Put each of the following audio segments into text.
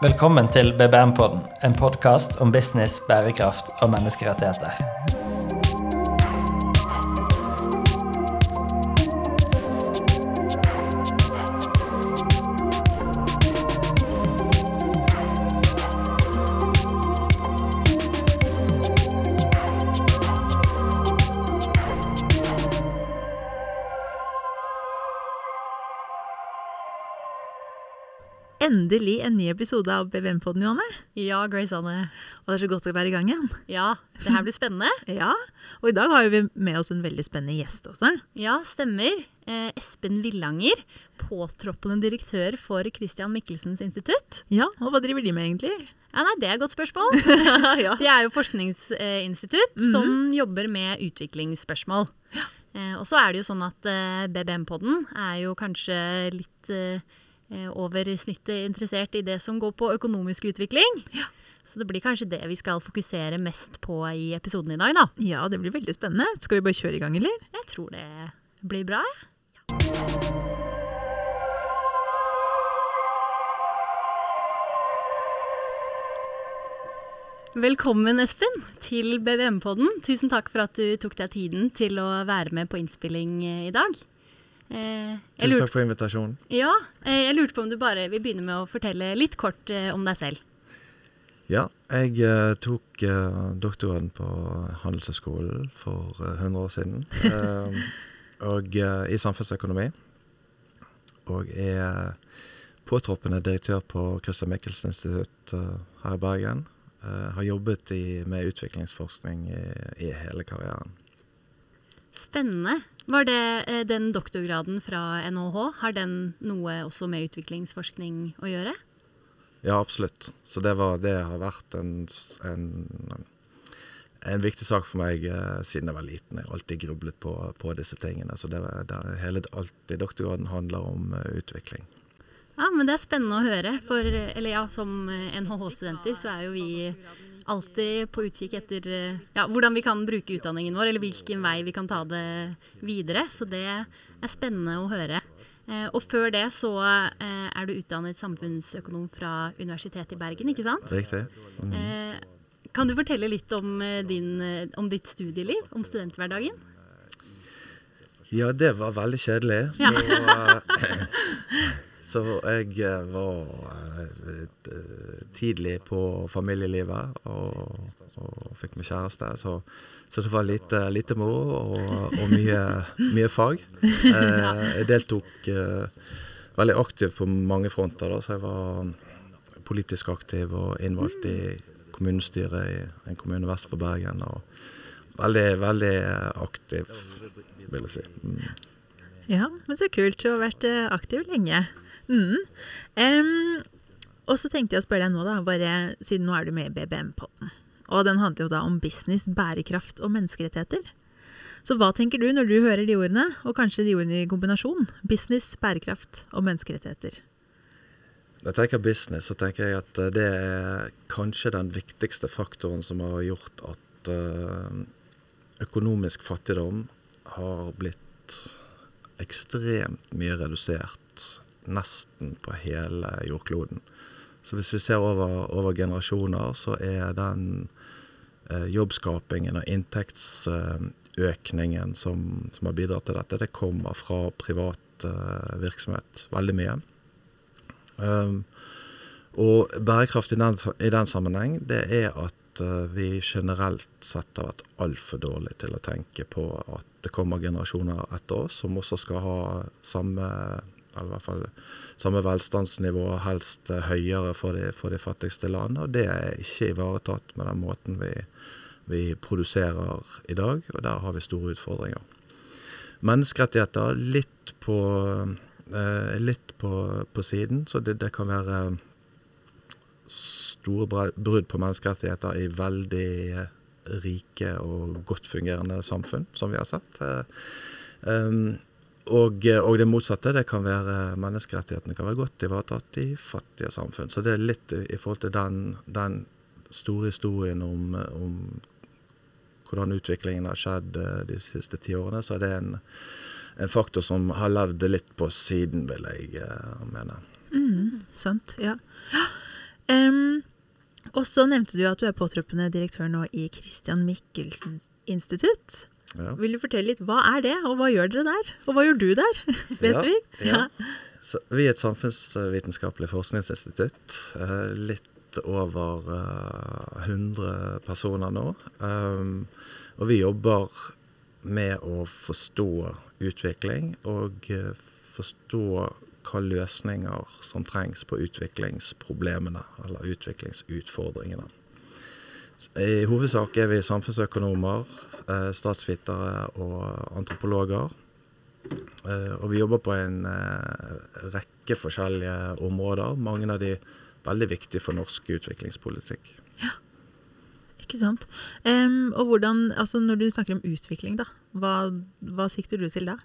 Velkommen til BBM-podden, en podkast om business, bærekraft og menneskerettigheter. Endelig en ny episode av BBM-podden, Johanne. Ja, Grace Anne. Og det er så godt å være i gang igjen. Ja, det her blir spennende. Ja, Og i dag har vi med oss en veldig spennende gjest også. Ja, stemmer. Eh, Espen Villanger, påtroppende direktør for Christian Michelsens institutt. Ja, Og hva driver de med, egentlig? Ja, nei, Det er et godt spørsmål. ja. De er jo forskningsinstitutt mm -hmm. som jobber med utviklingsspørsmål. Ja. Eh, og så er det jo sånn at eh, BBM-podden er jo kanskje litt Eh, over snittet interessert i det som går på økonomisk utvikling. Ja. Så det blir kanskje det vi skal fokusere mest på i episoden i dag, da. Ja, det blir veldig spennende. Skal vi bare kjøre i gang, eller? Jeg tror det blir bra, jeg. Ja. Velkommen, Espen, til BVM-podden. Tusen takk for at du tok deg tiden til å være med på innspilling eh, i dag. Eh, Tusen takk for invitasjonen. Ja, eh, Jeg lurte på om du bare vil begynne med å fortelle litt kort eh, om deg selv. Ja, jeg eh, tok eh, doktoren på Handelshøyskolen for 100 år siden. og i samfunnsøkonomi. Og er påtroppende direktør på Christian Michelsen institutt her i Bergen. har jobbet i, med utviklingsforskning i, i hele karrieren. Spennende. Var det eh, den doktorgraden fra NHH, har den noe også med utviklingsforskning å gjøre? Ja, absolutt. Så det, var, det har vært en, en, en, viktig sak for meg eh, siden jeg var liten. Jeg har alltid grublet på, på disse tingene. Så det, det, hele, alltid doktorgraden handler om uh, utvikling. Ja, men det er spennende å høre. For eller ja, som NHH-studenter så er jo vi alltid på utkikk etter eh, ja, hvordan vi kan bruke utdanningen vår, eller hvilken vei vi kan ta det videre. Så det er spennende å høre. Eh, og før det så eh, er du utdannet samfunnsøkonom fra Universitetet i Bergen, ikke sant? Riktig. Mm. kan du fortelle litt om, din, om, ditt studieliv, om studenthverdagen? Ja, det var veldig kjedelig. Ja. Så jeg eh, var eh, tidlig på familielivet og, og fikk meg kjæreste. Så, så, det var lite, lite moro og, og mye, mye, fag. Eh, jeg deltok veldig aktivt på mange fronter. Da, så jeg var politisk aktiv og innvalgt i kommunestyret i en kommune vest for Bergen. Og veldig, veldig aktiv, vil jeg si. Mm. Ja, men så kult. Du har vært aktiv lenge. Mm. Um, og så tenkte jeg å spørre deg nå, da, bare siden nå er du med i BBM-potten. Og den handler jo da om business, bærekraft og menneskerettigheter. Så hva tenker du når du hører de ordene, og kanskje de ordene i kombinasjon? Business, bærekraft og menneskerettigheter. Når jeg tenker business, så tenker jeg at eh, det er kanskje den viktigste faktoren som har gjort at eh, økonomisk fattigdom har blitt ekstremt mye redusert nesten på hele jordkloden. Så hvis vi ser over, over generasjoner, så er den eh, jobbskapingen og inntektsøkningen som, som, har bidratt til dette, det kommer fra privat eh, virksomhet. Veldig mye. Um, og bærekraft i den, i den, sammenheng, det er at uh, vi generelt sett har vært altfor dårlige til å tenke på at det kommer generasjoner etter oss som også skal ha samme eller i hvert fall samme velstandsnivå, helst eh, høyere for de, for de fattigste landene. Og det er ikke ivaretatt med den måten vi, vi produserer i dag, og der har vi store utfordringer. Menneskerettigheter litt på, eh, litt på, på siden, så det, det, kan være store brudd på menneskerettigheter i veldig rike og godt fungerende samfunn, som vi har sett. Og, eh, og, det motsatte, det kan være menneskerettighetene kan være godt ivaretatt i fattige samfunn. Så det er litt i, forhold til den, den store historien om, om, hvordan utviklingen har skjedd eh, de siste ti årene, så er det en, en, faktor som har levd litt på siden, vil jeg mene. Mm, sant, ja. Um, og så nevnte du at du er påtroppende direktør nå i Christian Michelsen institutt. Ja. Vil du fortelle litt, hva er det, og hva gjør dere der? Og hva gjør du der, spesifikt? Ja, Så vi er et samfunnsvitenskapelig forskningsinstitutt. eh, Litt over eh, 100 personer nå. Um, Og vi jobber med å forstå utvikling og eh, forstå hva løsninger som trengs på utviklingsproblemene, eller utviklingsutfordringene. I hovedsak er vi samfunnsøkonomer, eh, statsvitere og antropologer. Eh, Og vi jobber på en eh, rekke forskjellige områder. Mange av de veldig viktige for norsk utviklingspolitikk. Ja, Ikke sant. Um, og hvordan, altså når du snakker om utvikling, da, hva, hva sikter du til da?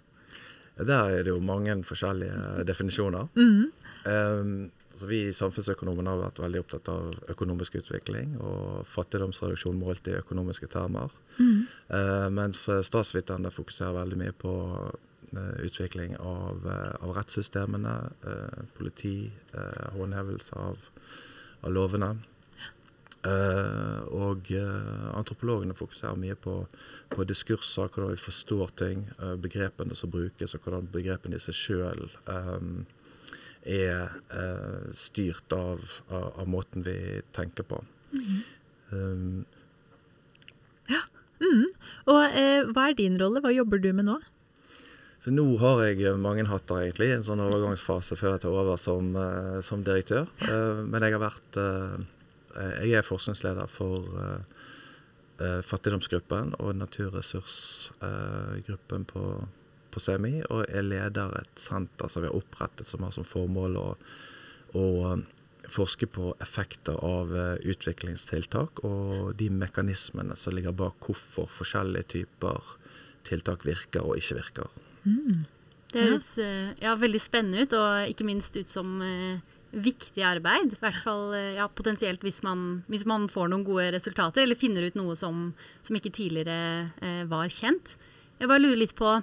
Der er det jo mange forskjellige definisjoner. Mhm. Um, så vi samfunnsøkonomene har vært veldig opptatt av økonomisk utvikling og fattigdomsreduksjon målt i økonomiske termer. Mm. Eh, mens eh, statsviterne fokuserer veldig mye på eh, utvikling av, eh, av rettssystemene, eh, politi, eh, håndhevelse av, av lovene. Eh, og eh, antropologene fokuserer mye på, på diskurser, hvordan vi forstår ting, eh, begrepene som brukes, og hvordan begrepene i seg sjøl er eh, styrt av, av, av måten vi tenker på. Um, Mhm. Og eh, hva er din rolle, hva jobber du med nå? Så nå har jeg mange hatter, egentlig, en sånn overgangsfase før jeg tar over som, eh, som direktør. Eh, men jeg har vært eh, Jeg er forskningsleder for eh, eh, fattigdomsgruppen og naturressursgruppen på, på CMI. Og jeg leder et senter som vi har opprettet som har som formål å, å eh, forske på effekter av eh, utviklingstiltak og de mekanismene som ligger bak hvorfor forskjellige typer tiltak virker og ikke virker. Det høres eh, ja, veldig spennende ut, og ikke minst ut som eh, viktig arbeid. I hvert fall ja, potensielt hvis man, hvis man får noen gode resultater, eller finner ut noe som, som ikke tidligere eh, var kjent. Jeg bare lurer litt på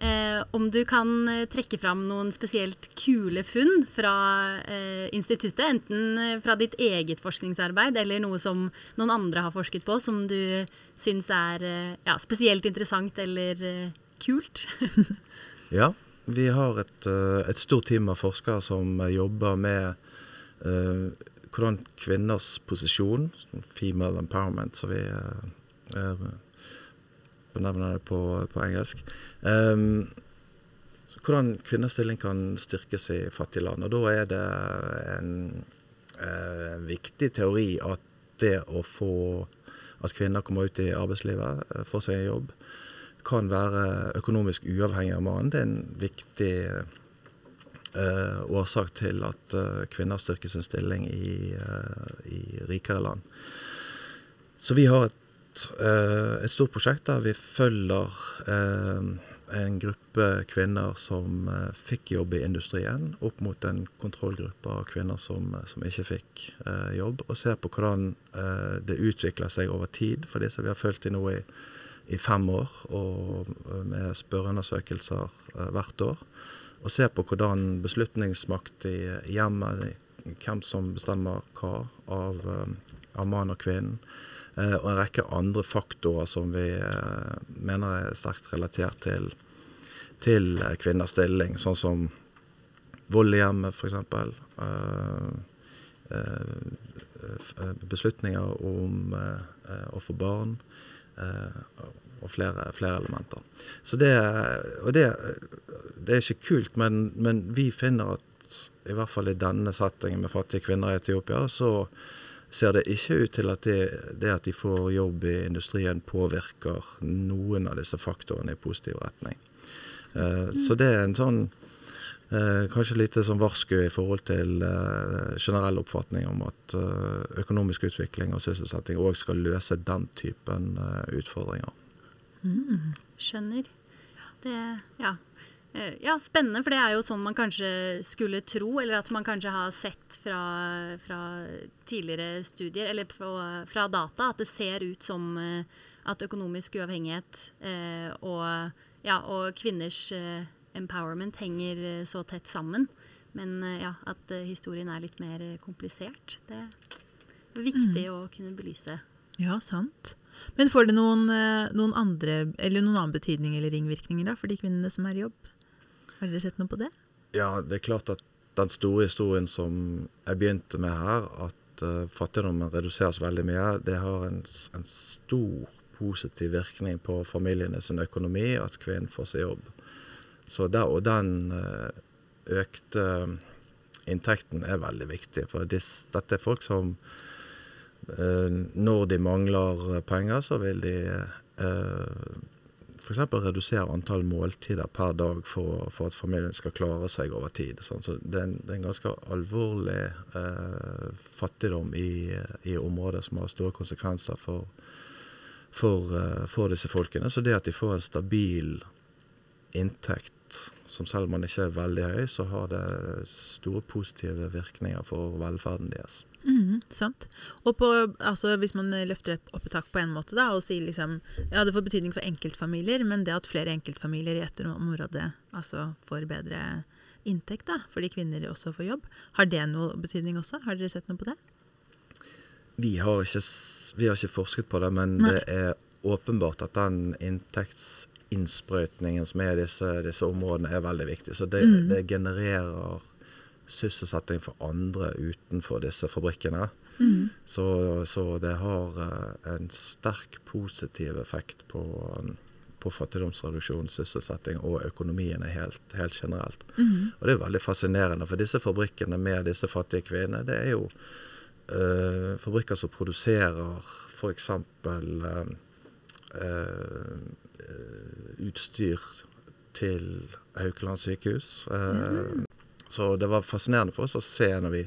eh, om du kan eh, trekke fram noen spesielt kule funn fra eh, instituttet. Enten eh, fra ditt eget forskningsarbeid, eller noe som noen andre har forsket på, som du syns er eh, ja, spesielt interessant eller eh, kult. Ja, vi har et, et stort team av forskere som jobber med hvordan kvinners posisjon, female empowerment, som vi benevner det på, på engelsk, så hvordan kvinners stilling kan styrkes i fattige land. Og da er det en eh, viktig teori at det å få at kvinner kommer ut i arbeidslivet, eh, får seg en jobb, kan være økonomisk uavhengig av mannen. Det er en viktig eh, årsak til at eh, kvinner styrker sin stilling i, eh, i rikere land. Så vi har et, eh, et stort prosjekt der vi følger eh, en gruppe kvinner som eh, fikk jobb i industrien, opp mot en kontrollgruppe av kvinner som, som ikke fikk eh, jobb, og ser på hvordan eh, det utvikler seg over tid for disse. Vi har fulgt dem nå i i fem år, og eh, med spørreundersøkelser eh, hvert år. Og ser på hvordan beslutningsmakt i hjemmet, hvem som bestemmer hva av, eh, av mann og kvinne eh, og en rekke andre faktorer som vi eh, mener er sterkt relatert til, til eh, kvinners stilling, sånn som vold i hjemmet f.eks. Beslutninger om eh, å få barn eh, og flere, flere elementer. Det, og det, det er ikke kult, men, men vi finner at i hvert fall i denne settingen med fattige kvinner i Etiopia, så ser det ikke ut til at det, det at de får jobb i industrien påvirker noen av disse faktorene i positiv retning. Eh, Så det er en sånn eh, kanskje lite sånn varsku i forhold til eh, generell oppfatning om at økonomisk utvikling og sysselsetting òg skal løse den typen utfordringer. Skjønner. Det ja. Eh, ja, spennende, for det er jo sånn man kanskje skulle tro, eller at man kanskje har sett fra, fra tidligere studier, eller fra, fra data, at det ser ut som eh, at økonomisk uavhengighet eh, og, ja, og kvinners eh, empowerment henger eh, så tett sammen. men ja, at historien er litt mer komplisert. Det er viktig å kunne belyse. Ja, sant. Men får det noen, noen andre, eller noen annen betydning eller ringvirkninger da, for de kvinnene som er i jobb? Har dere sett noe på det? Ja, det er klart at den store historien som jeg begynte med her, at uh, fattigdommen reduseres veldig mye, det har en, en stor positiv virkning på familiene sin økonomi, at kvinnen får seg jobb. Så der, og den uh, økte inntekten er veldig viktig, for dis, dette er folk som uh, når de mangler penger, så vil de f.eks. redusere antall måltider per dag for, for at familien skal klare seg over tid. Sånn. Så det er, en, det er en ganske alvorlig eh, fattigdom i, i området som har store konsekvenser for, for, eh, for disse folkene. Så det at de får en stabil inntekt, som selv om den ikke er veldig høy, så har det store positive virkninger for velferden deres. Mhm, sant. Og på, altså, hvis man løfter opp et tak på en måte da, og sier liksom, ja det får betydning for enkeltfamilier, men det at flere enkeltfamilier i et område altså, får bedre inntekt da, fordi kvinner også får jobb, har det noe betydning også? Har dere sett noe på det? Vi har ikke, vi har ikke forsket på det, men Nei. det er åpenbart at den inntektsinnsprøytningen som er i disse, disse områdene, er veldig viktig. Så det, Mm. det genererer sysselsetting for andre utenfor disse fabrikkene. Mm. Så, så det har eh, en sterk positiv effekt på, um, på fattigdomsreduksjon, sysselsetting og økonomien helt, helt generelt. Mm. Og det er veldig fascinerende, for disse fabrikkene med disse fattige kvinnene, det er jo øh, fabrikker som produserer f.eks. Øh, utstyr til Haukeland sykehus. Eh, Så det var fascinerende for oss å se når vi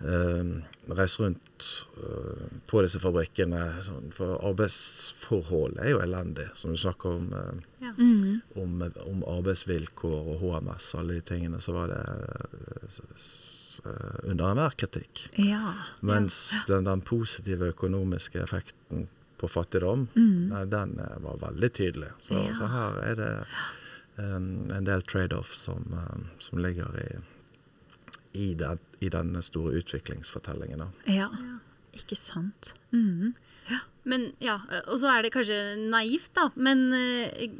eh, reiser rundt eh, på disse fabrikkene. Sånn, for arbeidsforholdet er jo elendig, som du snakker om. eh, Mhm. om, om arbeidsvilkår og HMS og alle de tingene, så var det eh, eh, under enhver kritikk. Ja. Mens den, den positive økonomiske effekten på fattigdom, mm. den, den eh, var veldig tydelig. Så, Ja. så her er det en del trade-off som, em, som ligger i, i, den, i denne store utviklingsfortellingen. Da. ja. Ikke sant. Mhm. Men ja, og så er det kanskje naivt, da. Men eh,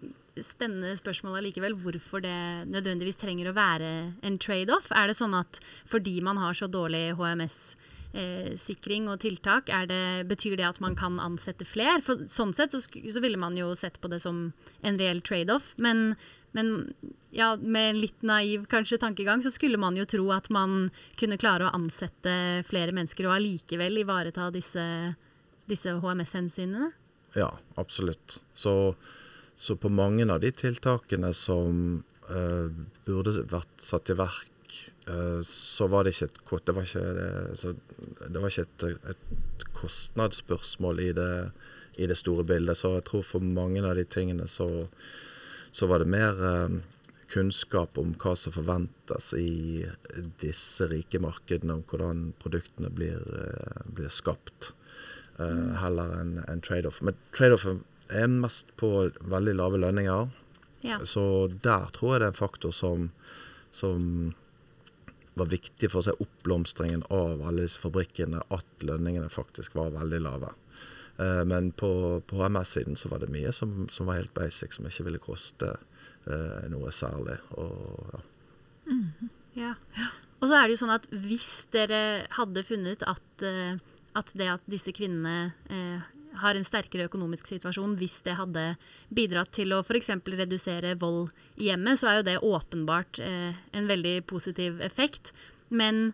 spennende spørsmål allikevel. Hvorfor det nødvendigvis trenger å være en trade-off? Er det sånn at fordi man har så dårlig HMS-sikring og tiltak, er det, betyr det at man kan ansette fler? For sånn sett så, så ville man jo sett på det som en reell trade-off. Men, men ja, med en litt naiv kanskje tankegang, så skulle man jo tro at man kunne klare å ansette flere mennesker og allikevel ivareta disse disse HMS-hensynene? Ja, absolutt. Så, så på mange av de tiltakene som uh, burde vært satt i verk, eh, så var det ikke et, det var ikke, det var ikke et, et kostnadsspørsmål i det, i det store bildet. Så jeg tror for mange av de tingene så, så var det mer eh, kunnskap om hva som forventes i disse rike markedene, om hvordan produktene blir, eh, blir skapt eh, heller enn en trade-off. Men trade-offen er mest på veldig lave lønninger. Ja. Så der tror jeg det er en faktor som, som var viktig for å se oppblomstringen av alle disse fabrikkene, at lønningene faktisk var veldig lave. Eh, men på, på HMS-siden så var det mye som, som var helt basic, som ikke ville koste eh, noe særlig. Og, ja. Ja. Og så er det jo sånn at hvis dere hadde funnet at, eh, at det at disse kvinnene eh, har en sterkere økonomisk situasjon, hvis det hadde bidratt til å f.eks. redusere vold i hjemmet, så er jo det åpenbart eh, en veldig positiv effekt. Men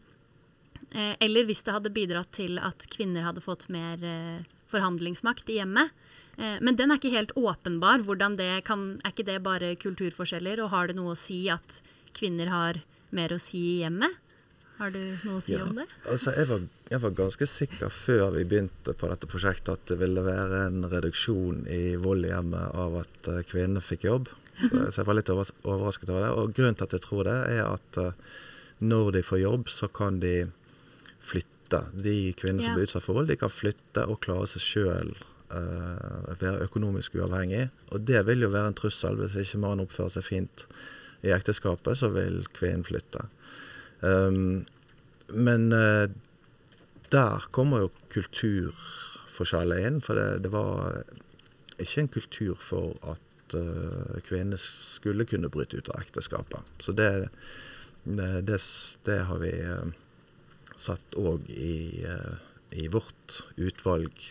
eh, Eller hvis det hadde bidratt til at kvinner hadde fått mer eh, forhandlingsmakt i hjemmet. Eh, men den er ikke helt åpenbar. Det kan, er ikke det bare kulturforskjeller? Og har det noe å si at kvinner har mer å si i hjemmet? Har du noe å si Ja, om det? Altså, jeg var, jeg var ganske sikker før vi begynte på dette prosjektet at det ville være en reduksjon i vold i hjemmet av at kvinner kvinnene fikk jobb. Så jeg var litt overrasket over det. Og grunnen til at jeg tror det, er at eh, når de får jobb, så kan de flytte. De kvinnene Ja. som blir utsatt for vold, de kan flytte og klare seg sjøl. være økonomisk uavhengig. Og det vil jo være en trussel hvis ikke mannen oppfører seg fint i ekteskapet, så vil kvinnen flytte. Um, men uh, der kommer jo kulturforskjellet inn. For det, det, var ikke en kultur for at uh, kvinner skulle kunne bryte ut av ekteskapet. Så det, det, det, det har vi uh, sett òg i, i, vårt utvalg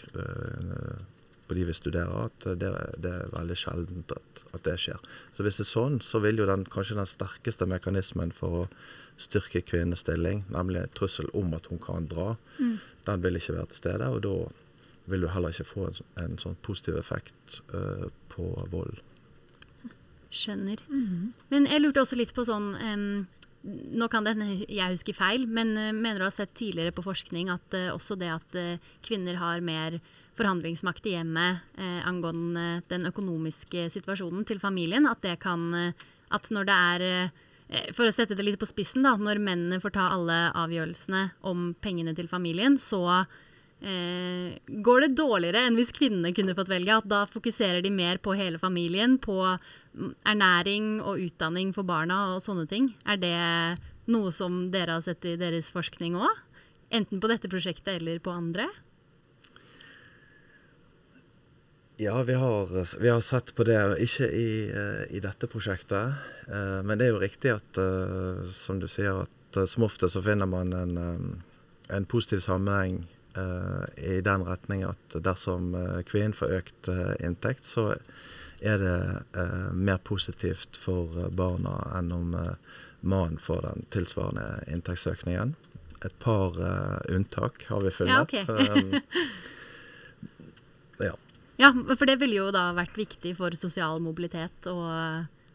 på de vi studerer, at det, det er veldig sjeldent at, at, det skjer. Så hvis det er sånn, så vil jo den, kanskje den sterkeste mekanismen for å styrke kvinnens stilling, nemlig trussel om at hun kan dra, mm. den vil ikke være til stede. Og da vil du heller ikke få en, en sånn positiv effekt uh, på vold. Skjønner. Mm. Men jeg lurte også litt på sånn um, Nå kan det hende jeg husker feil, men uh, mener du har sett tidligere på forskning at uh, også det at kvinner har mer forhandlingsmakt i hjemmet angående den økonomiske situasjonen til familien, at det kan At når det er Eh, for å sette det litt på spissen, da, når mennene får ta alle avgjørelsene om pengene til familien, så eh, går det dårligere enn hvis kvinnene kunne fått velge. At da fokuserer de mer på hele familien, på mm, ernæring og utdanning for barna og sånne ting. Er det noe som dere har sett i deres forskning òg? Enten på dette prosjektet eller på andre? Ja, vi har, vi har, sett på det. Ikke i, eh, i, dette prosjektet. Eh, men det er jo riktig at, eh, som du sier, at som ofte så finner man en, en positiv sammenheng i den retning at dersom kvinnen får økt inntekt, så er det mer positivt for barna enn om mannen får den tilsvarende inntektsøkningen. Et par unntak har vi funnet. Ja, okay. ja. Ja, for det ville jo da vært viktig for sosial mobilitet og,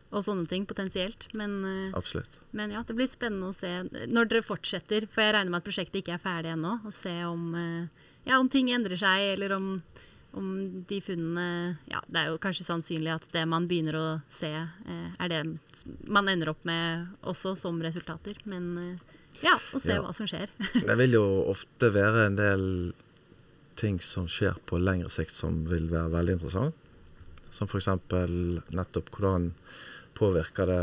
og sånne ting potensielt. Men, eh, Absolutt. men ja, det blir spennende å se når dere fortsetter, for jeg regner med at prosjektet ikke er ferdig ennå, og se om, eh, ja, om ting endrer seg, eller om, om, de funnene Ja, det er jo kanskje sannsynlig at det man begynner å se, eh, er det man ender opp med også som resultater. Men ja, å se ja. hva som skjer. det vil jo ofte være en del ting som skjer på lengre sikt som vil være veldig interessant. Som f.eks. nettopp hvordan påvirker det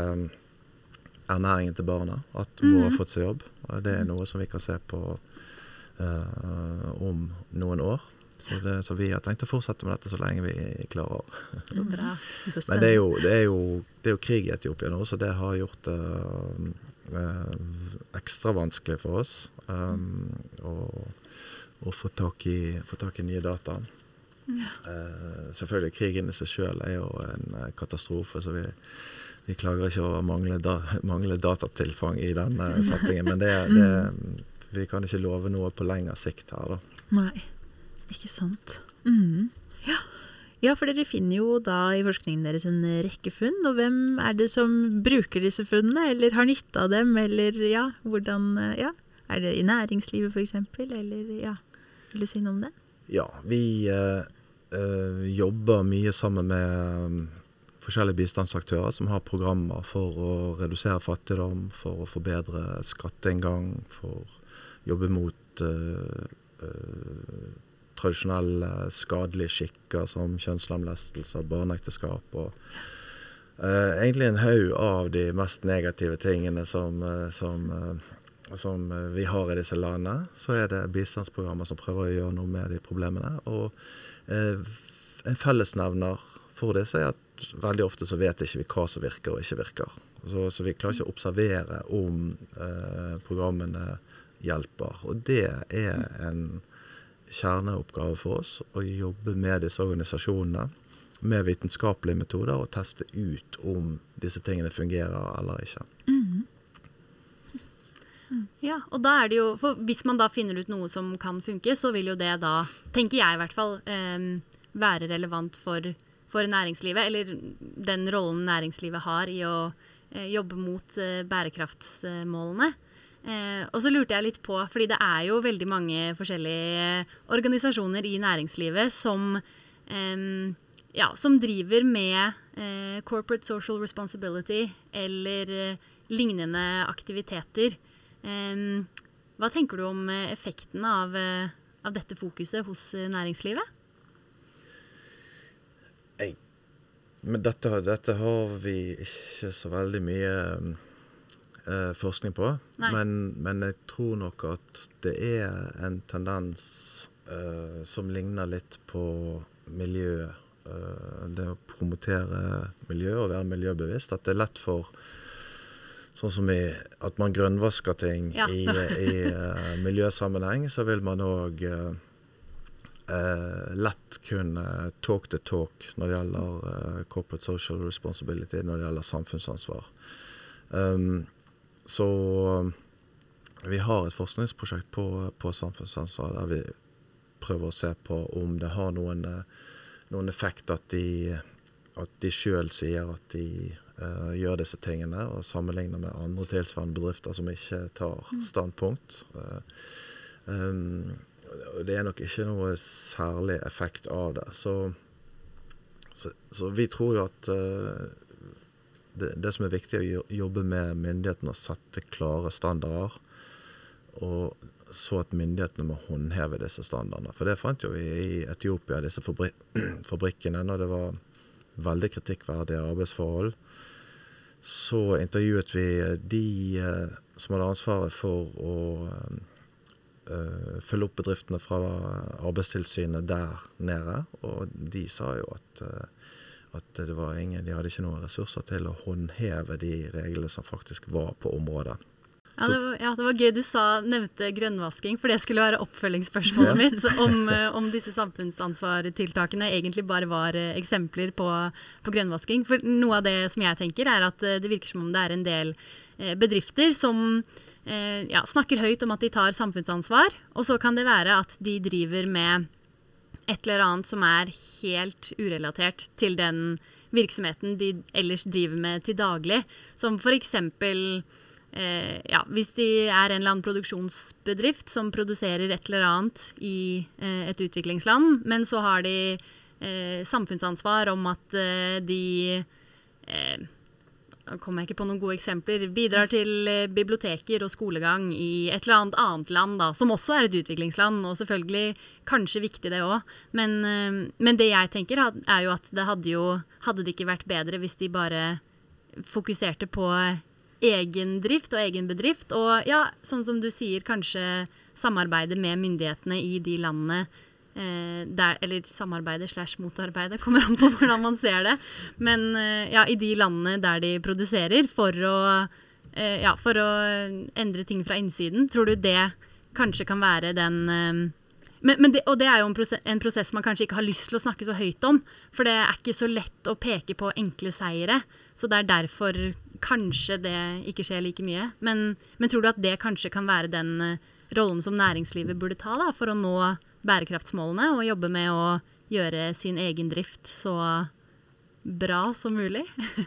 ernæringen til barna at mor har mhm. fått seg jobb. Det er noe som vi kan se på uh, om noen år. Så, det, så, vi har tenkt å fortsette med dette så lenge vi klarer. Bra. Men det er, jo, det, er jo, det er, jo, krig i Etiopia nå, så det har gjort det uh, uh, ekstra vanskelig for oss. Um, å, å få tak i, få tak i nye data. Ja. Eh, selvfølgelig, krigen i seg sjøl er jo en eh, katastrofe, så vi, vi klager ikke over mangle, da, mangle datatilfang i den eh, settingen. Men det, det, vi kan ikke love noe på lengre sikt her, da. Nei, ikke sant. Mm. Ja. ja. for dere finner jo da i forskningen deres en rekke funn. Og hvem er det som bruker disse funnene, eller har nytte av dem, eller ja, hvordan Ja. Er det i næringslivet f.eks., eller ja, vil du si noe om det? Ja, vi eh, jobber mye sammen med forskjellige bistandsaktører som har programmer for å redusere fattigdom, for å forbedre skatteinngang, for å jobbe mot uh, uh, tradisjonelle skadelige skikker som kjønnslemlestelse, barneekteskap og uh, egentlig en haug av de mest negative tingene som, som som vi har i disse landene, så er det bistandsprogrammer som prøver å gjøre noe med de problemene. Og en fellesnevner for disse er at veldig ofte så vet ikke vi hva som virker og ikke virker. Så, så vi klarer ikke å observere om eh, programmene hjelper. Og det er en kjerneoppgave for oss å jobbe med disse organisasjonene med vitenskapelige metoder og teste ut om disse tingene fungerer eller ikke. Mm. Ja, og da er det jo For hvis man da finner ut noe som kan funke, så vil jo det da, tenker jeg i hvert fall, eh, være relevant for, for, næringslivet. Eller den rollen næringslivet har i å eh, jobbe mot eh, bærekraftsmålene. Eh, og så lurte jeg litt på, fordi det er jo veldig mange forskjellige organisasjoner i næringslivet som, ja, som driver med corporate social responsibility eller lignende aktiviteter. Hva tenker du om effekten av, av dette fokuset hos næringslivet? Jeg men dette, dette har vi ikke så veldig mye eh, forskning på. Men, men jeg tror nok at det er en tendens eh, som ligner litt på miljøet. eh, det å promotere miljø og være miljøbevisst. At det er lett for Sånn som i at man grønnvasker ting Ja. i, i eh, miljøsammenheng, så vil man òg lett kunne talk the talk når det gjelder eh, corporate social responsibility, når det gjelder samfunnsansvar. Um, så um, vi har et forskningsprosjekt på, på samfunnsansvar der vi prøver å se på om det har noen, eh, noen effekt at de, at de sjøl sier at de uh, gjør disse tingene, og sammenligner med andre tilsvarende bedrifter som ikke tar standpunkt. Uh, um, det er nok ikke noe særlig effekt av det. Så, så, så vi tror jo at eh, det, det som er viktig, er å jobbe med myndighetene og sette klare standarder. Og så at myndighetene må håndheve disse standardene. For det fant jo vi i Etiopia, disse fabri fabrikkene, når det var veldig kritikkverdige arbeidsforhold. Så intervjuet vi de eh, som hadde ansvaret for å eh, følge opp bedriftene fra Arbeidstilsynet der nede. Og de sa jo at, eh, at det var ingen, de hadde ikke noen ressurser til å håndheve de reglene som faktisk var på området. Ja det, var, ja, det var gøy du sa, nevnte grønnvasking, for det skulle være oppfølgingsspørsmålet mitt. Om, eh, om disse samfunnsansvartiltakene egentlig bare var eh, eksempler på, på grønnvasking. For noe av det som jeg tenker, er at eh, det virker som om det er en del eh, bedrifter som eh, ja, snakker høyt om at de tar samfunnsansvar, og så kan det være at de driver med et eller annet som er helt urelatert til den virksomheten de ellers driver med til daglig. Som eksempel eh, ja, hvis de er en eller annen produksjonsbedrift som produserer et eller annet i eh, et utviklingsland, men så har de eh, samfunnsansvar om at eh, de eh, kommer jeg ikke på noen gode eksempler, bidrar til eh, biblioteker og skolegang i et eller annet annet land, da, som også er et utviklingsland, og selvfølgelig kanskje viktig det òg. Men, eh, men det jeg tenker, er jo at det hadde jo Hadde det ikke vært bedre hvis de bare fokuserte på egen drift og egen bedrift, og ja, sånn som du sier, kanskje samarbeide med myndighetene i de landene der, eller samarbeide slash motarbeide, kommer an på hvordan man ser det. Men eh, ja, i de landene der de produserer, for å, eh, ja, for å endre ting fra innsiden. Tror du det kanskje kan være den eh, men, men det, og det er jo en prosess, en prosess man kanskje ikke har lyst til å snakke så høyt om. For det er ikke så lett å peke på enkle seire. Så det er derfor kanskje det ikke skjer like mye. Men, men tror du at det kanskje kan være den eh, rollen som næringslivet burde ta da, for å nå bærekraftsmålene, og jobbe med å gjøre sin egen drift så bra som mulig?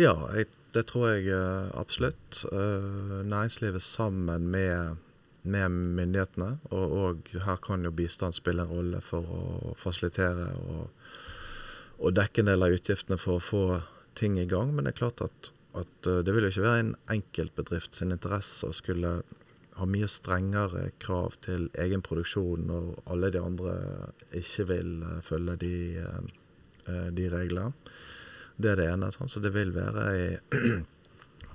Ja, jeg, det tror jeg eh, absolutt. Eh, næringslivet sammen med, med myndighetene. Og, og her kan jo bistand spille en rolle for å fasilitere og, og dekke en del av utgiftene for å få ting i gang. Men det er klart at, at eh, det vil jo ikke være en enkeltbedrift sin interesse å skulle ha mye strengere krav til egen produksjon når alle de andre ikke vil eh, følge de, eh, eh, de reglene. Det er det ene. Så det vil være ei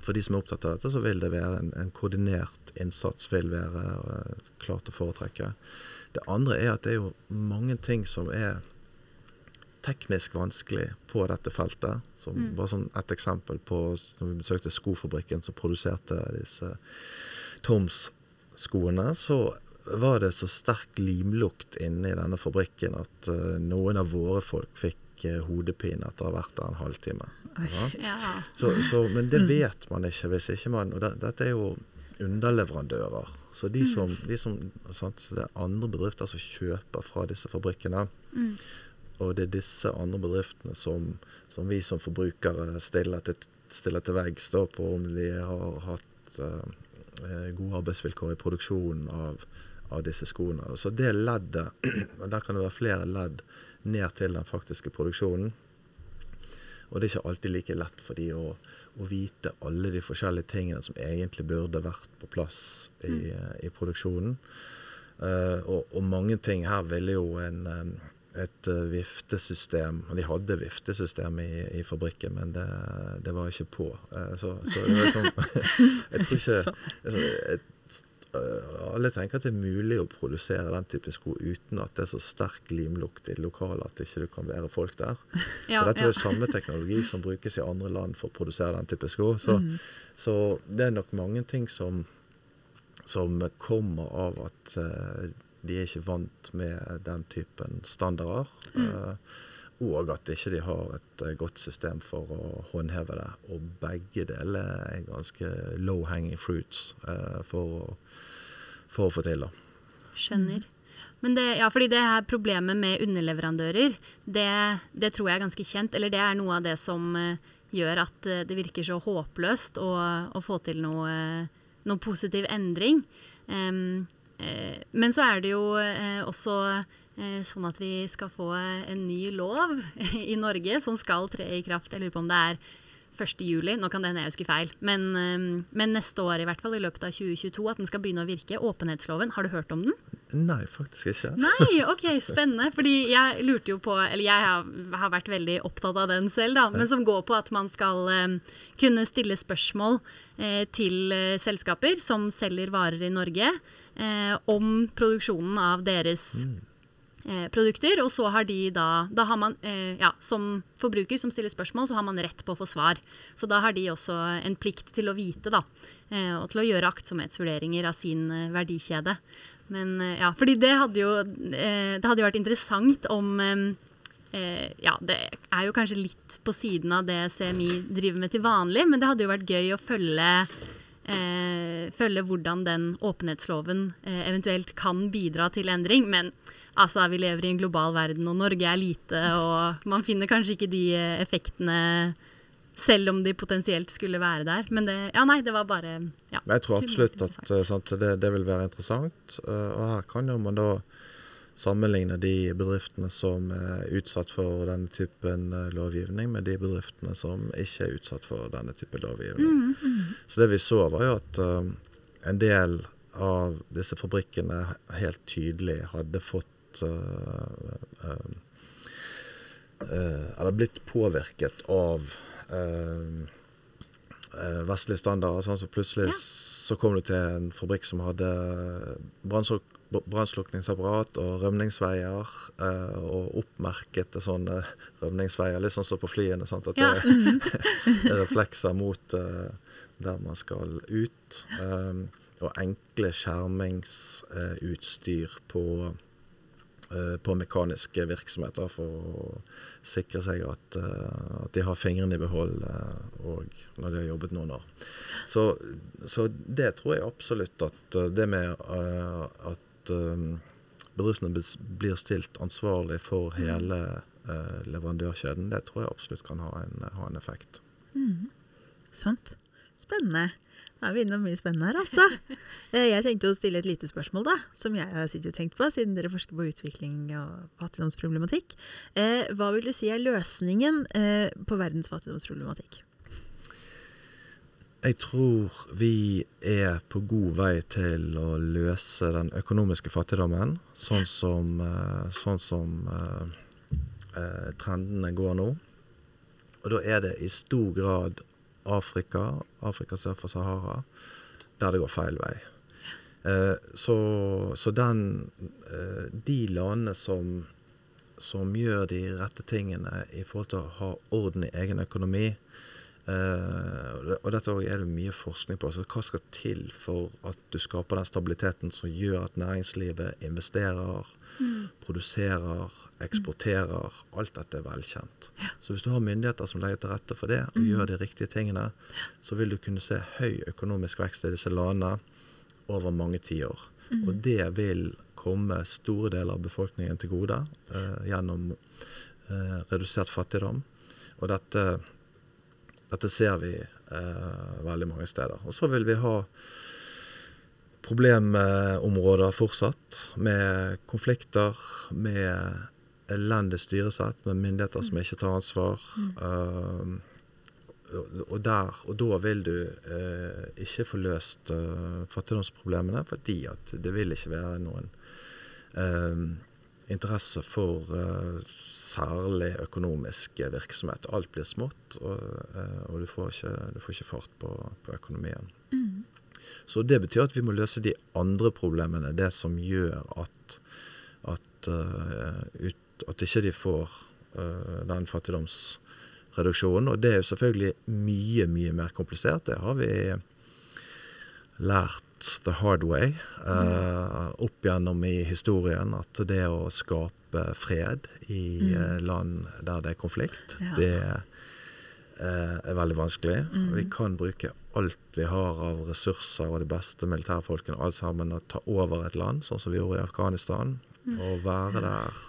For de som er opptatt av dette, så vil det være en, en koordinert innsats vil være klart å foretrekke. Det andre er at det er jo mange ting som er teknisk vanskelig på dette feltet. Som, Mm. Bare sånn et eksempel på når vi besøkte skofabrikken som produserte disse Toms-skoene, så var det så sterk limlukt inne i denne fabrikken at uh, noen av våre folk fikk uh, hodepine etter å ha vært der en halvtime. Ja. Ja. Så, så, men det vet man ikke hvis ikke man Og det, dette er jo underleverandører. Så de som, de som sant, Det er andre bedrifter som kjøper fra disse fabrikkene. Mm. Og det er disse andre bedriftene som, som vi som forbrukere stiller til, stiller til veggs på om de har hatt eh, gode arbeidsvilkår i produksjonen av, av disse skoene. Så det leddet, og der kan det være flere ledd ned til den faktiske produksjonen. Og det er ikke alltid like lett for de å, å vite alle de forskjellige tingene som egentlig burde vært på plass i, mm. i produksjonen. Uh, og, og mange ting her ville jo en, eh, et uh, viftesystem. De hadde viftesystem i, i fabrikken, men det, det, var ikke på. Uh, så, så det var sånn Jeg tror ikke altså, uh, Alle tenker at det er mulig å produsere den typen sko uten at det er så sterk limlukt i lokalet at det ikke kan være folk der. Ja, dette er jo ja. samme teknologi som brukes i andre land for å produsere den type sko. Så, mm. så det er nok mange ting som, som kommer av at de er ikke vant med den typen standarder. Mm. Uh, og at ikke de har et uh, godt system for å håndheve det. Og begge deler er ganske low hanging fruits uh, for, for, å, få til da. Skjønner. Men det, ja, fordi det her problemet med underleverandører, det, det, tror jeg er ganske kjent. Eller det er noe av det som gjør at det virker så håpløst å, å få til noe, noe positiv endring. Um, Eh, men så er det jo eh, også eh, sånn at vi skal få en ny lov i Norge som skal tre i kraft. Jeg lurer på om det er 1. juli, nå kan det hende jeg husker feil, men, men, neste år i hvert fall, i løpet av 2022, at den skal begynne å virke. Åpenhetsloven, har du hørt om den? Nei, faktisk ikke. Nei, ok, Spennende. Fordi jeg lurte jo på, eller jeg har, har vært veldig opptatt av den selv, da, men som går på at man skal um, kunne stille spørsmål eh, til eh, selskaper som selger varer i Norge eh, om produksjonen av deres mm. eh, produkter. Og så har de da, da har man, eh, ja, Som forbruker som stiller spørsmål, så har man rett på å få svar. Så da har de også en plikt til å vite, da. Eh, og til å gjøre aktsomhetsvurderinger av sin eh, verdikjede. Men eh, ja, fordi det hadde jo, det hadde jo vært interessant om ja, det er jo kanskje litt på siden av det CMI driver med til vanlig, men det hadde jo vært gøy å følge eh, følge hvordan den åpenhetsloven eh, eventuelt kan bidra til endring. Men altså, vi lever i en global verden, og Norge er lite, og man finner kanskje ikke de eh, effektene selv om de potensielt skulle være der. Men det, ja, nei, det var bare ja, Jeg tror absolutt at sant, det, det, vil være interessant. Uh, og her kan jo man da sammenligne de bedriftene som er utsatt for denne typen eh, lovgivning, med de bedriftene som ikke er utsatt for denne typen lovgivning. Mm, mm. Så det vi så, var jo at um, en del av disse fabrikkene helt tydelig hadde fått uh, uh, uh, Eller blitt påvirket av vestlige standarder. Sånn så plutselig ja. Så kom du til en fabrikk som hadde brannslukningsapparat og rømningsveier, eh, og oppmerkete sånne rømningsveier, litt sånn som på flyene. Sant? At ja. det er reflekser mot eh, der man skal ut. Eh, og enkle skjermingsutstyr på, på mekaniske virksomheter for å sikre seg at, at de har fingrene i behold og når de har jobbet noen år. Så, så det tror jeg absolutt at det med at bedriftene blir stilt ansvarlig for mm. hele leverandørkjeden, det tror jeg absolutt kan ha en, ha en effekt. Mm. Sant. Spennende. Er vi innom mye spennende her, altså. Eh, jeg tenkte å stille et lite spørsmål, da, som jeg har sittet og tenkt på, siden dere forsker på utvikling og fattigdomsproblematikk. Eh, hva vil du si er løsningen eh, på verdens fattigdomsproblematikk? Jeg tror vi er på god vei til å løse den økonomiske fattigdommen, sånn som, eh, sånn som uh, trendene går nå. Og da er det i stor grad Afrika, Afrika sør for Sahara, der det går feil vei. Uh, så, så den De landene som, som gjør de rette tingene i forhold til å ha orden i egen økonomi, Uh, og dette er det mye forskning på. Altså, hva skal til for at du skaper den stabiliteten som gjør at næringslivet investerer, mm. produserer, eksporterer? Alt dette er velkjent. Ja. Så hvis du har myndigheter som legger til rette for det, og mm. gjør de riktige tingene, så vil du kunne se høy økonomisk vekst i disse landene over mange tiår. Mm. Og det vil komme store deler av befolkningen til gode uh, gjennom uh, redusert fattigdom. Og dette dette ser vi eh, veldig mange steder. Og så vil vi ha problemområder fortsatt, med konflikter, med elendig styresett, med myndigheter som ikke tar ansvar. Mm. Uh, og, der, og da vil du uh, ikke få løst uh, fattigdomsproblemene, fordi at det vil ikke være noen interesse for uh, særlig økonomisk virksomhet. Alt blir smått, og, uh, og du, får ikke, du, får ikke, fart på, på økonomien. Mm. Så det betyr at vi må løse de andre problemene. Det som gjør at, at, uh, ut, at ikke de får den fattigdomsreduksjonen. Og det er jo selvfølgelig mye, mye mer komplisert. Det har vi lært the hard way uh, opp gjennom i historien at det å skape fred i mm. uh, land der det er konflikt, ja. det uh, er veldig vanskelig. Mm. Vi kan bruke alt vi har av ressurser og de beste militærfolkene alt sammen og ta over et land, sånn som vi gjorde i Afghanistan, mm. og være der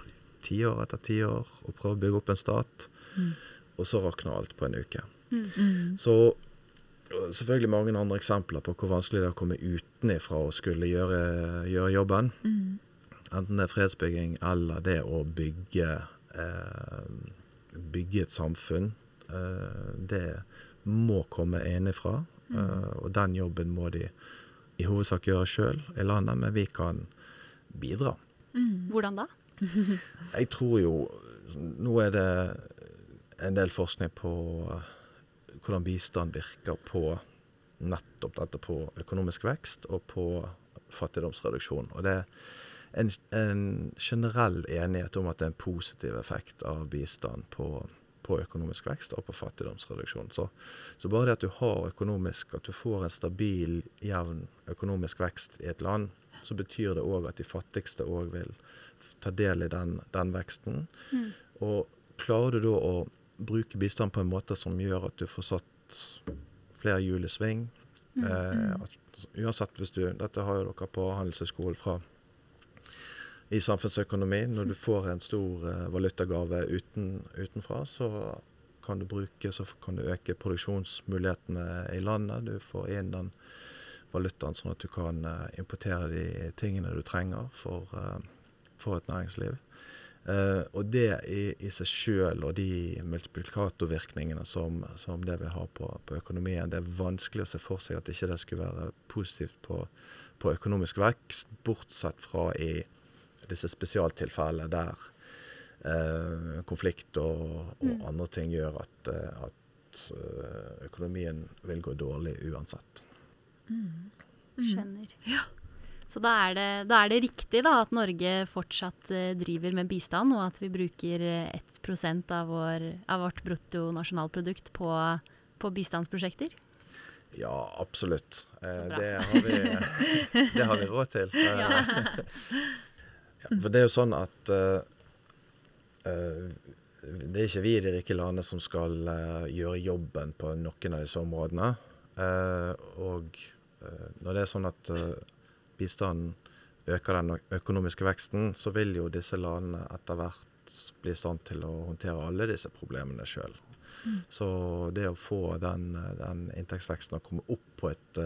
tiår etter tiår og prøve å bygge opp en stat. Mm. Og så rakner alt på en uke. Mm. Mm. Så selvfølgelig mange andre eksempler på hvor vanskelig det er å komme utenifra og skulle gjøre, gjøre jobben. Mm. Enten det er fredsbygging eller det å bygge, eh, bygge et samfunn. Eh, det må komme innenfra, mm. eh, og den jobben må de i hovedsak gjøre sjøl i landet, men vi kan bidra. Mm. Hvordan da? Jeg tror jo Nå er det en del forskning på hvordan bistand virker på nettopp dette på økonomisk vekst og på fattigdomsreduksjon. Og det er en, en generell enighet om at det er en positiv effekt av bistand på, på økonomisk vekst og på fattigdomsreduksjon. Så, så, bare det at du har økonomisk, at du får en stabil, jevn økonomisk vekst i et land, så betyr det òg at de fattigste òg vil ta del i den, den veksten. Mm. Og klarer du da å bruke bistand på en måte som gjør at du får satt flere hjul i sving. Mm. Eh, at, uansett hvis du Dette har jo dere på Handelshøyskolen fra i samfunnsøkonomi. Når du får en stor eh, valutagave uten, utenfra, så kan du bruke, så kan du øke produksjonsmulighetene i landet. Du får inn den valutaen sånn at du kan eh, importere de tingene du trenger for, eh, for et næringsliv. Uh, og det i, i seg sjøl, og de multiplikatorvirkningene som, som, det vil ha på, på, økonomien, det er vanskelig å se for seg at ikke det skulle være positivt på, på økonomisk vekst, bortsett fra i disse spesialtilfellene der uh, konflikt og, og mm. andre ting gjør at, uh, at økonomien vil gå dårlig uansett. Mm. Mm. Skjønner. Ja. Så da er det, da er det riktig da, at Norge fortsatt uh, driver med bistand, og at vi bruker 1% av, vår, av vårt bruttonasjonalprodukt på, på bistandsprosjekter? Ja, absolutt. Eh, det, har vi, det, har vi, råd til. ja. for det er jo sånn at det er ikke vi i de rike landene som skal gjøre jobben på noen av disse områdene. og når det er sånn at bistanden øker den økonomiske veksten, så vil jo disse landene etter hvert bli i stand til å håndtere alle disse problemene sjøl. Mm. Så det å få den, den inntektsveksten å komme opp på et,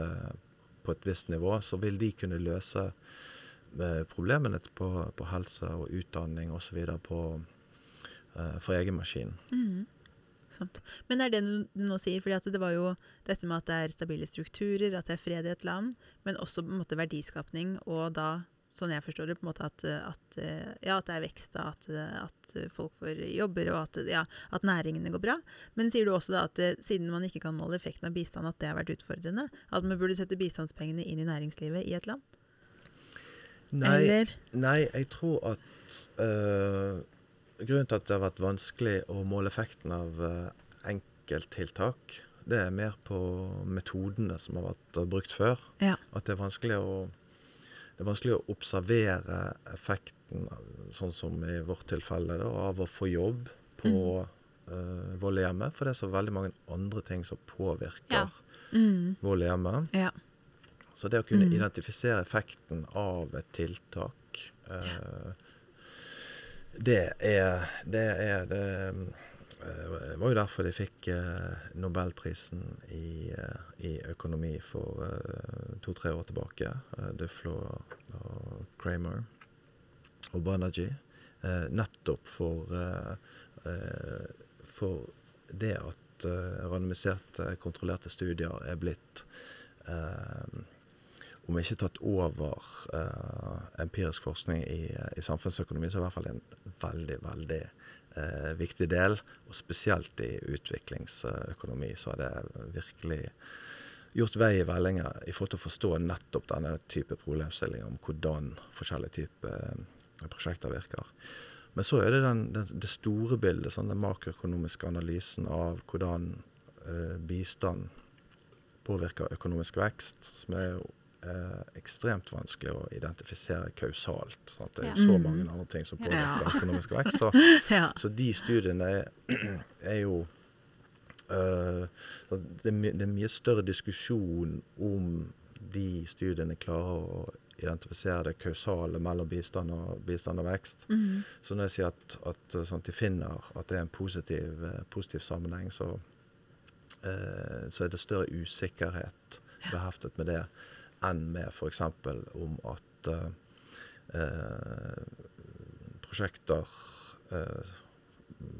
på et, visst nivå, så vil de kunne løse eh, problemene på, på helse og utdanning osv. Eh, for egen maskin. Mm. Sant. Men er det du nå sier, fordi det var jo dette med at det er stabile strukturer, at det er fred i et land, men også på en måte verdiskapning, og da, sånn jeg forstår det, på en måte at, at, ja, at det er vekst, at, at, folk får jobber, og at, ja, at, næringene går bra. Men sier du også da at siden man ikke kan måle effekten av bistand, at det har vært utfordrende? At man burde sette bistandspengene inn i næringslivet i et land? Nei, nei jeg tror at uh, Grunnen til at det har vært vanskelig å måle effekten av eh, enkelttiltak, det er mer på metodene som har vært eh, brukt før. Ja. At det er vanskelig å det er vanskelig å observere effekten, sånn som i vårt tilfelle, da, av å få jobb på mm. uh, vold i hjemmet. For det er så veldig mange andre ting som påvirker ja. mm. vold i hjemmet. Ja. Så det å kunne mm. identifisere effekten av et tiltak uh, det er det, er, det uh, var jo derfor de fikk uh, Nobelprisen i, uh, i, økonomi for to-tre år tilbake. Duflo og Kramer og Banerjee. nettopp for, for det at randomiserte, kontrollerte studier er blitt om ikke tatt over uh, empirisk forskning i, i, samfunnsøkonomi, så er det i hvert fall en veldig, veldig uh, viktig del. Og spesielt i utviklingsøkonomi så har det virkelig gjort vei i vellinga i forhold til å forstå nettopp denne type problemstillinger om hvordan forskjellige typer eh, prosjekter virker. Men så er det den, den, det store bildet, sånn, den makroøkonomiske analysen av hvordan uh, bistand påvirker økonomisk vekst, som er jo eh, ekstremt vanskelig å identifisere kausalt. Sant? Det er jo så mm. mange andre ting som påvirker ja. økonomisk vekst. Så, ja. så de studiene er, er jo uh, det, er det er mye større diskusjon om de studiene klarer å identifisere det kausale mellom bistand og, bistand og vekst. Mm. Så når jeg sier at, at sånn, de finner at det er en positiv, eh, positiv sammenheng, så, eh, så er det større usikkerhet beheftet med det enn med f.eks. om at eh, eh, prosjekter eh,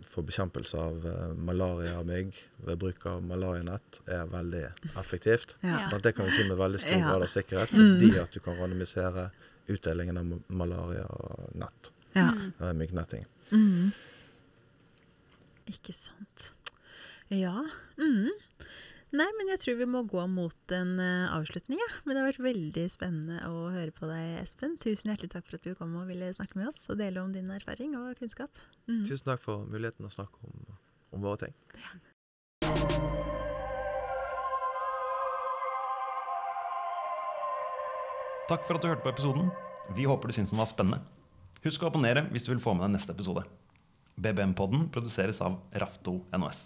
for bekjempelse av malaria og mygg ved bruk av malarianett er veldig effektivt. Ja. Det kan vi si med veldig stor ja. grad av sikkerhet, fordi mm. at du kan randomisere utdelingen av malarianett. Ja. Myggnetting. Mm. Ikke sant. Ja. Mm. Nei, men jeg tror vi må gå mot en uh, avslutning, ja. Men det har vært veldig spennende å høre på deg, Espen. Tusen hjertelig takk for at du kom og ville snakke med oss og dele om din erfaring og kunnskap. Mm. Tusen takk for muligheten å snakke om, om våre ting. Ja. Takk for at du hørte på episoden. Vi håper du syntes den var spennende. Husk å abonnere hvis du vil få med deg neste episode. BBM-podden produseres av Rafto NOS.